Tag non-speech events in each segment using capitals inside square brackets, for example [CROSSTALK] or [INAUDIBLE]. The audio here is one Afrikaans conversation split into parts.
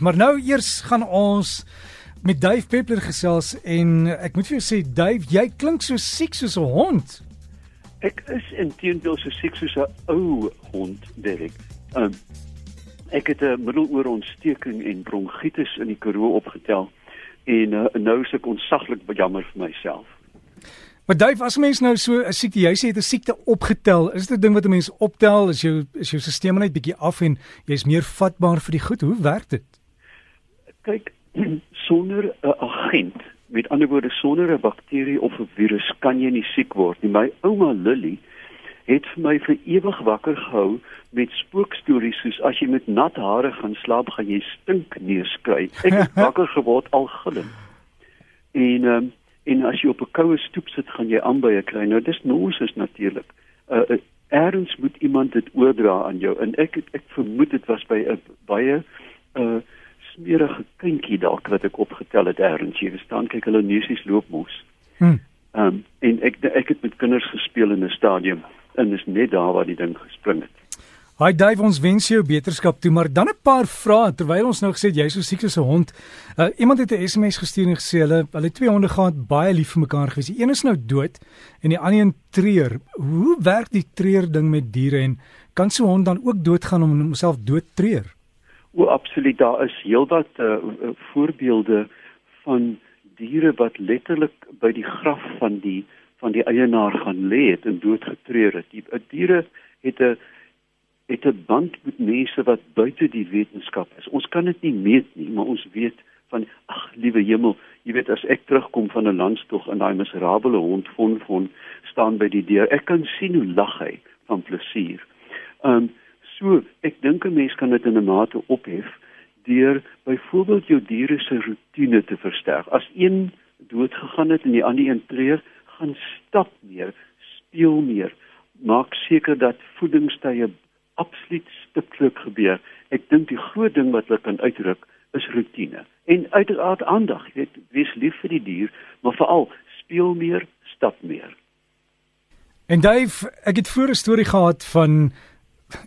Maar nou eers gaan ons met Dave Peppler gesels en ek moet vir jou sê Dave, jy klink so siek soos 'n hond. Ek is intedeel so siek soos 'n ou hond, Derek. Um, ek het 'n middelooorontsteking en bronkietis in die Karoo opgetel en uh, nou is ek ontsaglik jammer vir myself. Maar Dave, as mens nou so 'n siekte, jy sê jy het 'n siekte opgetel, is dit 'n ding wat 'n mens optel, is jou is jou stelsel net bietjie af en jy's meer vatbaar vir die goed. Hoe werk dit? Kyk [CLEARS THROAT] sonder 'n agent met ander woorde sonder 'n bakterie of 'n virus kan jy nie siek word nie. My ouma Lily het vir my vir ewig wakker gehou met spookstories soos as jy met nat hare gaan slaap gaan jy stink neus kry ek het [LAUGHS] wakker geword al gillend. En um, en as jy op 'n koue stoep sit gaan jy aanbye kry. Nou dis nonsens natuurlik. Uh, uh, erns moet iemand dit oordra aan jou. En ek ek vermoed dit was by 'n baie uh smerige kindjie dalk wat ek opgetel het eers jy verstaan kyk hulle neusies loop mos. Hm. Ehm um, en ek ek het met kinders gespeel in 'n stadion en is net daar waar die ding gespring het. Hi Dave, ons wens jou beterskap toe, maar dan 'n paar vrae terwyl ons nou gesê jy so siek soos 'n hond. Uh, iemand het 'n SMS gestuur en gesê hulle hulle twee honde gehad baie lief vir mekaar gewees. Die een is nou dood en die ander een treur. Hoe werk die treur ding met diere en kan so 'n hond dan ook doodgaan om homself dood treur? O, absoluut, daar is heelwat uh, voorbeelde van diere wat letterlik by die graf van die van die eienaar gaan lê het en doodgetreur het. Die uh, diere het 'n het 'n band met mense wat buite die wetenskap is. Ons kan dit nie meet nie, maar ons weet van ag liewe hemel, jy weet as ek terugkom van 'n landstog en daai miserabele hond von von staan by die deur, ek kan sien hoe lag hy van plesier. Um So, ek dink 'n mens kan dit in 'n mate ophef deur byvoorbeeld jou diere se rotine te versterk. As een dood gegaan het en die ander een treur, gaan stap meer, speel meer, maak seker dat voedingstye absoluut stiptelik gebeur. Ek dink die groot ding wat hulle kan uitdruk is rotine. En uiteraard aandag, jy weet, wees lief vir die dier, maar veral speel meer, stap meer. En Dave, ek het voor 'n storie gehad van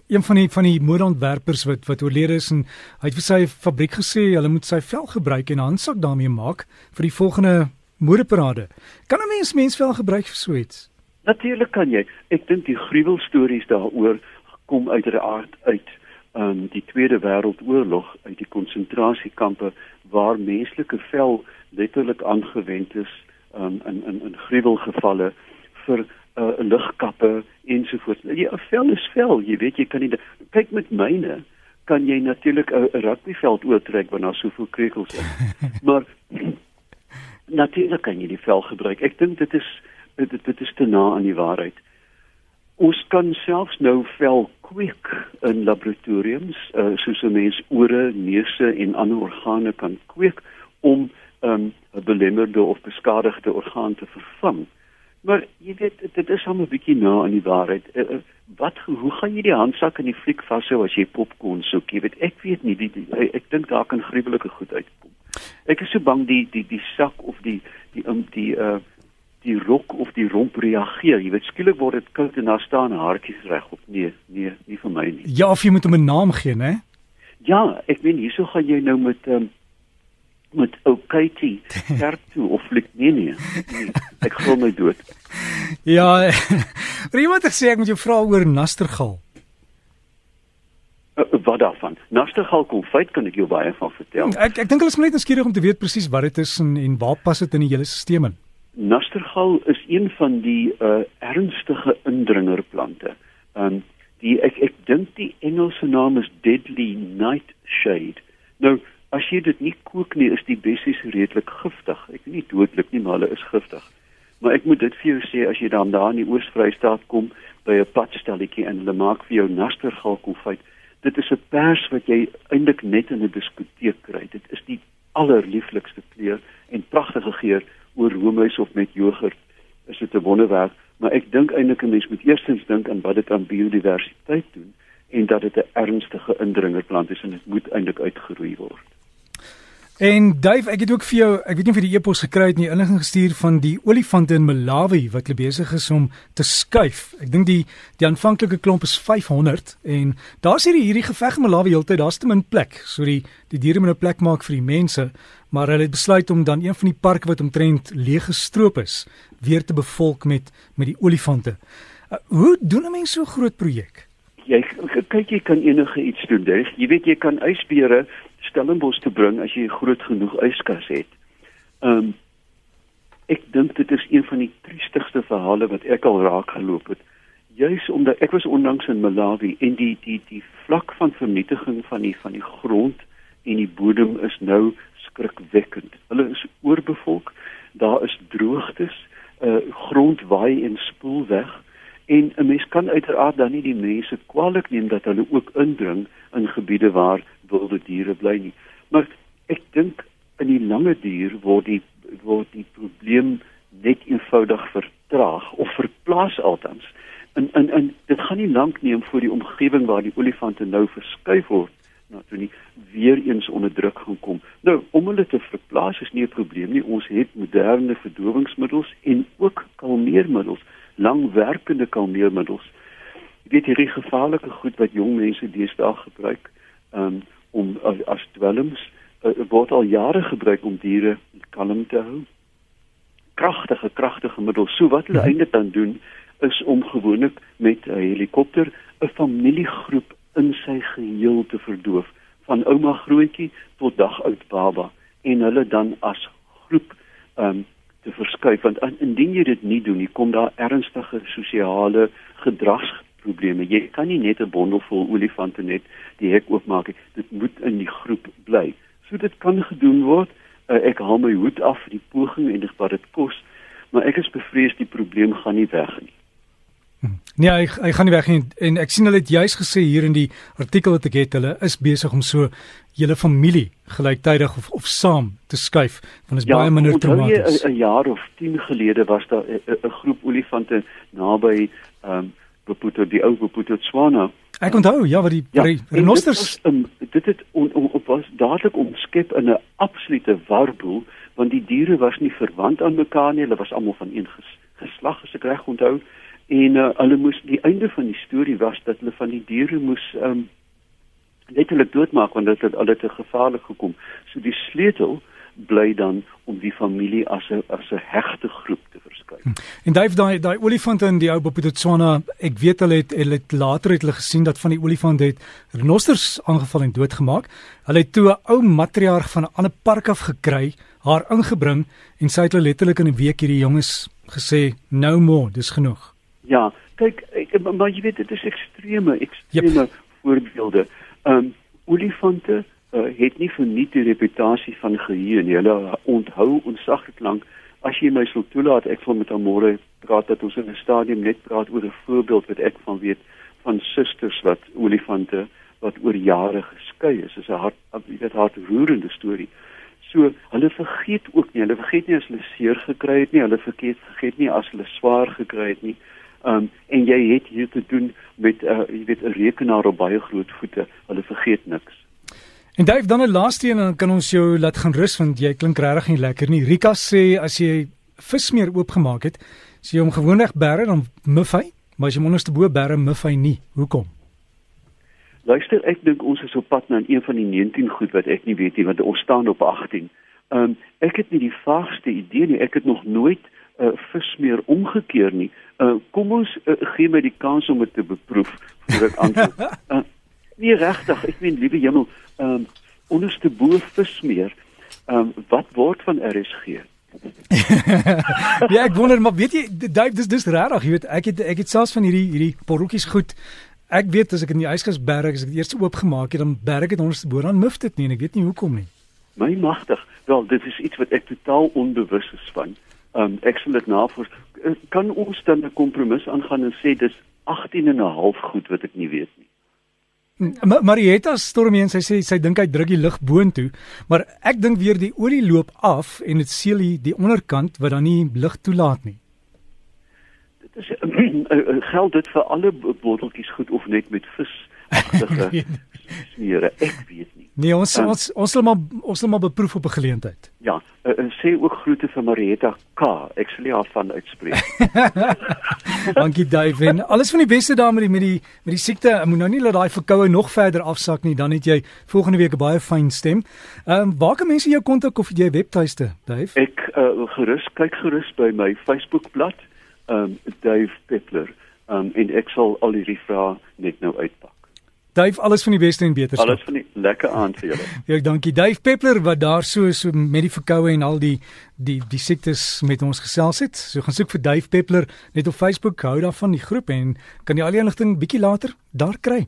een van die van die modeontwerpers wat wat oorlede is en hy het vir sy fabriek gesê hulle moet sy vel gebruik en handsak daarmee maak vir die volgende modeparade. Kan 'n mens mensvel gebruik vir so iets? Natuurlik kan jy. Ek dink die gruwelstories daaroor kom uit die aard uit um die Tweede Wêreldoorlog uit die konsentrasiekampe waar menslike vel letterlik aangewend is um in in in gruwelgevalle vir uh, ligkappe ensovoorts. Jy 'n vel is vel, jy weet jy kan nie kyk met myne kan jy natuurlik 'n rugbyveld oortrek want daar soveel krekels is. [LAUGHS] maar natuurlik kan jy die vel gebruik. Ek dink dit is dit, dit is te na aan die waarheid. Ons kan selfs nou vel kweek in laboratoriums, uh, soos 'n mens ore, neuse en ander organe kan kweek om um, 'n belemmerde of beskadigde orgaan te vervang. Maar jy weet dit is hom 'n bietjie na aan die waarheid. Uh, wat hoe gaan jy die handsak in die fliek vashou as jy popcorn soek? Jy weet ek weet nie die, die ek dink daar kan gruwelike goed uitkom. Ek is so bang die die die sak of die die um, die uh die rok of die romp reageer. Jy weet skielik word dit koud en daar staan haartjies reg op. Nee, nee, nie vir my nie. Ja, of jy moet hom 'n naam gee, né? Ja, ek weet hierso gaan jy nou met um, met ou Katie [LAUGHS] kerk toe of flik nee nee. nee ek glo my dood. Ja. [LAUGHS] Maar iemand het gesê ek moet jou vra oor Nastergal. Uh, wat daarvan? Nastergal kom feit kan ek jou baie van vertel. Ek ek dink hulle is net nuuskierig om te weet presies wat dit is en en waar pas dit in die hele stelsel in. Nastergal is een van die uh ernstige indringerplante. Um die ek ek dink die Engelse naam is deadly nightshade. Nou As jy dit nie kook nie, is die bessies redelik giftig. Ek weet nie dodelik nie, maar hulle is giftig. Maar ek moet dit vir jou sê as jy dan daar in die Oos-Vrystaat kom by 'n padstelletjie en hulle maak vir jou nastergalkonfyt. Dit is 'n pers wat jy eintlik net in 'n diskoteek kry. Dit is die allerlieflikste kleur en pragtige geur oor roomys of met jogurt. Is dit 'n wonderwerk, maar ek dink eintlik 'n mens moet eerstens dink aan wat dit aan biodiversiteit doen en dat dit 'n ernstige indringerplant is en dit moet eintlik uitgeroei word. En Dave, ek het ook vir jou, ek weet nie of jy die e-pos gekry het nie, inligting gestuur van die olifante in Malawi wat hulle besig is om te skuif. Ek dink die die aanvanklike klomp is 500 en daar's hierdie hierdie geveg in Malawi heeltyd, daar's te min plek. So die die diere moet 'n plek maak vir die mense, maar hulle het besluit om dan een van die parke wat omtrent leeg gestroop is, weer te bevolk met met die olifante. Uh, hoe doen 'n mens so 'n groot projek? Jy kyk jy kan enige iets doen. Jy weet jy kan ysbeere Stellenbosch te bring as jy 'n groot genoeg yskas het. Ehm um, ek dink dit is een van die triestigste verhale wat ek al raak geloop het. Juis omdat ek was onlangs in Malawi en die die die vlak van vernietiging van die van die grond en die bodem is nou skrikwekkend. Hulle is oorbevolk. Daar is droogtes, uh grond waai en spoel weg en 'n mens kan uiteraard dan nie die mense kwaliek neem dat hulle ook indring in gebiede waar wilde diere bly nie. Maar ek dink in die lange duur word die word die probleem net eenvoudig vertraag of verplaas altans. En en en dit gaan nie lank neem voor die omgewing waar die olifante nou verskuif word nou toe nie weer eens onder druk gaan kom. Nou om hulle te verplaas is nie 'n probleem nie. Ons het moderne verdowingsmiddels en ook kalmeermiddels, langwerkende kalmeermiddels. Weet hierdie gevaarlike goed wat jong mense deesdae gebruik, um, om as, as dwelms uh, word al jare gebruik om diere kalm te hou. Kragtige kragtige middels. So wat hulle mhm. eintlik dan doen is om gewoonlik met 'n helikopter 'n familiegroep in sy geheel te verdoof van ouma grootjie tot dag oud baba en hulle dan as groep um, te verskuif want indien jy dit nie doen nie kom daar ernstige sosiale gedrags probleme. Jy kan nie net 'n bondel vol olifante net die hek oopmaak nie. Dit moet in die groep bly. So dit kan gedoen word. Uh, ek haal my hoed af vir die poging en dit wat dit kos, maar ek is bevrees die probleem gaan nie weg nie. Hm. Nee, hy hy gaan nie weg nie en ek sien hulle het juis gesê hier in die artikel wat ek het, hulle is besig om so julle familie gelyktydig of of saam te skuif want is ja, baie minder traumaties. Ja, 'n jaar of 10 gelede was daar 'n groep olifante naby ehm um, Boputo die ou Boputo Tswana. Ek onthou ja wat die ja, renosters dit, um, dit het on, on, on, was dadelik omskep in 'n absolute warboel want die diere was nie verwant aan mekaar nie, hulle was almal van een ges, geslag as ek reg onthou en uh, hulle moes die einde van die storie was dat hulle van die diere moes um, letterlik doodmaak want dit het hulle te gevaarlik gekom. So die sleutel bly dan om die familie as 'n as 'n hegte groep te verskyn. Hm. En daai daai daai olifante in die ou Botswana, ek weet hulle het hulle het later het hulle gesien dat van die olifante het renosters aangeval en doodgemaak. Hulle het toe 'n ou matriarg van 'n ander park af gekry, haar ingebring en sy het hulle letterlik in 'n week hierdie jonges gesê no more, dis genoeg. Ja, kyk, ek, maar jy weet dit is ekstreme, ekstreme yep. voorbeelde. Ehm um, olifante uh, het nie verniet die reputasie van geheue nie. Hulle onthou onsaglik lank. As jy my sou toelaat, ek wil met môre praat dat ons in 'n stadium net praat oor 'n voorbeeld wat ek van weet van susters wat olifante wat oor jare geskei is. Dit is 'n hart, jy weet, hartroerende storie. So, hulle vergeet ook nie. Hulle vergeet nie as hulle seer gekry het nie. Hulle vergeet vergeet nie as hulle swaar gekry het nie. Um en jy het hier te doen met 'n uh, jy weet 'n rekenaar op baie groot voete. Hulle vergeet niks. En Dave, dan 'n laaste een en dan kan ons jou laat gaan rus want jy klink regtig nie lekker nie. Rika sê as jy vismeer oopgemaak het, sê jy hom gewoonlik bære dan muff hy, maar as jy hom onderste bo bære muff hy nie. Hoekom? Luister, ek dink ons is op pad na een van die 19 goed wat ek nie weet nie want ons staan op 18. Ehm um, ek het nie die vaagste idee nie. Ek het nog nooit 'n uh, vismeer omgekeer nie. Uh, kom ons uh, gee my die kans om dit te beproef voordat ek [LAUGHS] antwoord. Uh, nie regtig. Ek meen liewe hemel, ehm um, onderste bo vismeer. Ehm um, wat word van RSG? ja, ek wonder maar weet jy Dave dis dis regtig, jy weet ek het ek het selfs van hierdie hierdie porroetjies goed. Ek weet as ek in die yskas berg as ek dit eers oopgemaak het, dan berg dit onderste bo dan muf dit nie en ek weet nie hoekom nie. My magtig. Wel, dit is iets wat ek totaal onbewus is van. Ehm um, ek sal dit navors. Kan ons dan 'n kompromis aangaan en sê dis 18 en 'n half goed wat ek nie weet nie. Marietta storm hier en sy sê sy dink hy druk die lug boontoe, maar ek dink weer die olie loop af en dit seël die onderkant wat dan nie lug toelaat nie. Dit is [CLEARS THROAT] geld dit vir alle botteltjies goed of net met vis agtige [LAUGHS] smere. Ek weet nie. Nee, ons um, ons ons sal maar ons sal maar beproef op 'n geleentheid. Ja, uh, uh, sê ook groete vir Marietta K. Ek sal nie daarvan uitspreek. [LAUGHS] Dankie en alles van die beste daar met die met die met die siekte. Ek moet nou nie laat daai verkoue nog verder afsak nie, dan het jy volgende week 'n baie fyn stem. Ehm um, waar kan mense jou kontak of jy webtuiste, Dave? Ek uh, gerus kyk gerus by my Facebookblad, ehm um, Dave Peppler. Ehm um, en ek sal al hierdie vrae net nou uitpak. Dave, alles van die beste en beterskap. Alles van die lekker aand vir julle. [LAUGHS] Ja, dankie. Dave Peppler wat daar so so met die verkoue en al die die die siektes met ons gesels het. So gaan soek vir Dave Peppler net op Facebook, hou daarvan die groep en kan jy al die inligting bietjie later daar kry.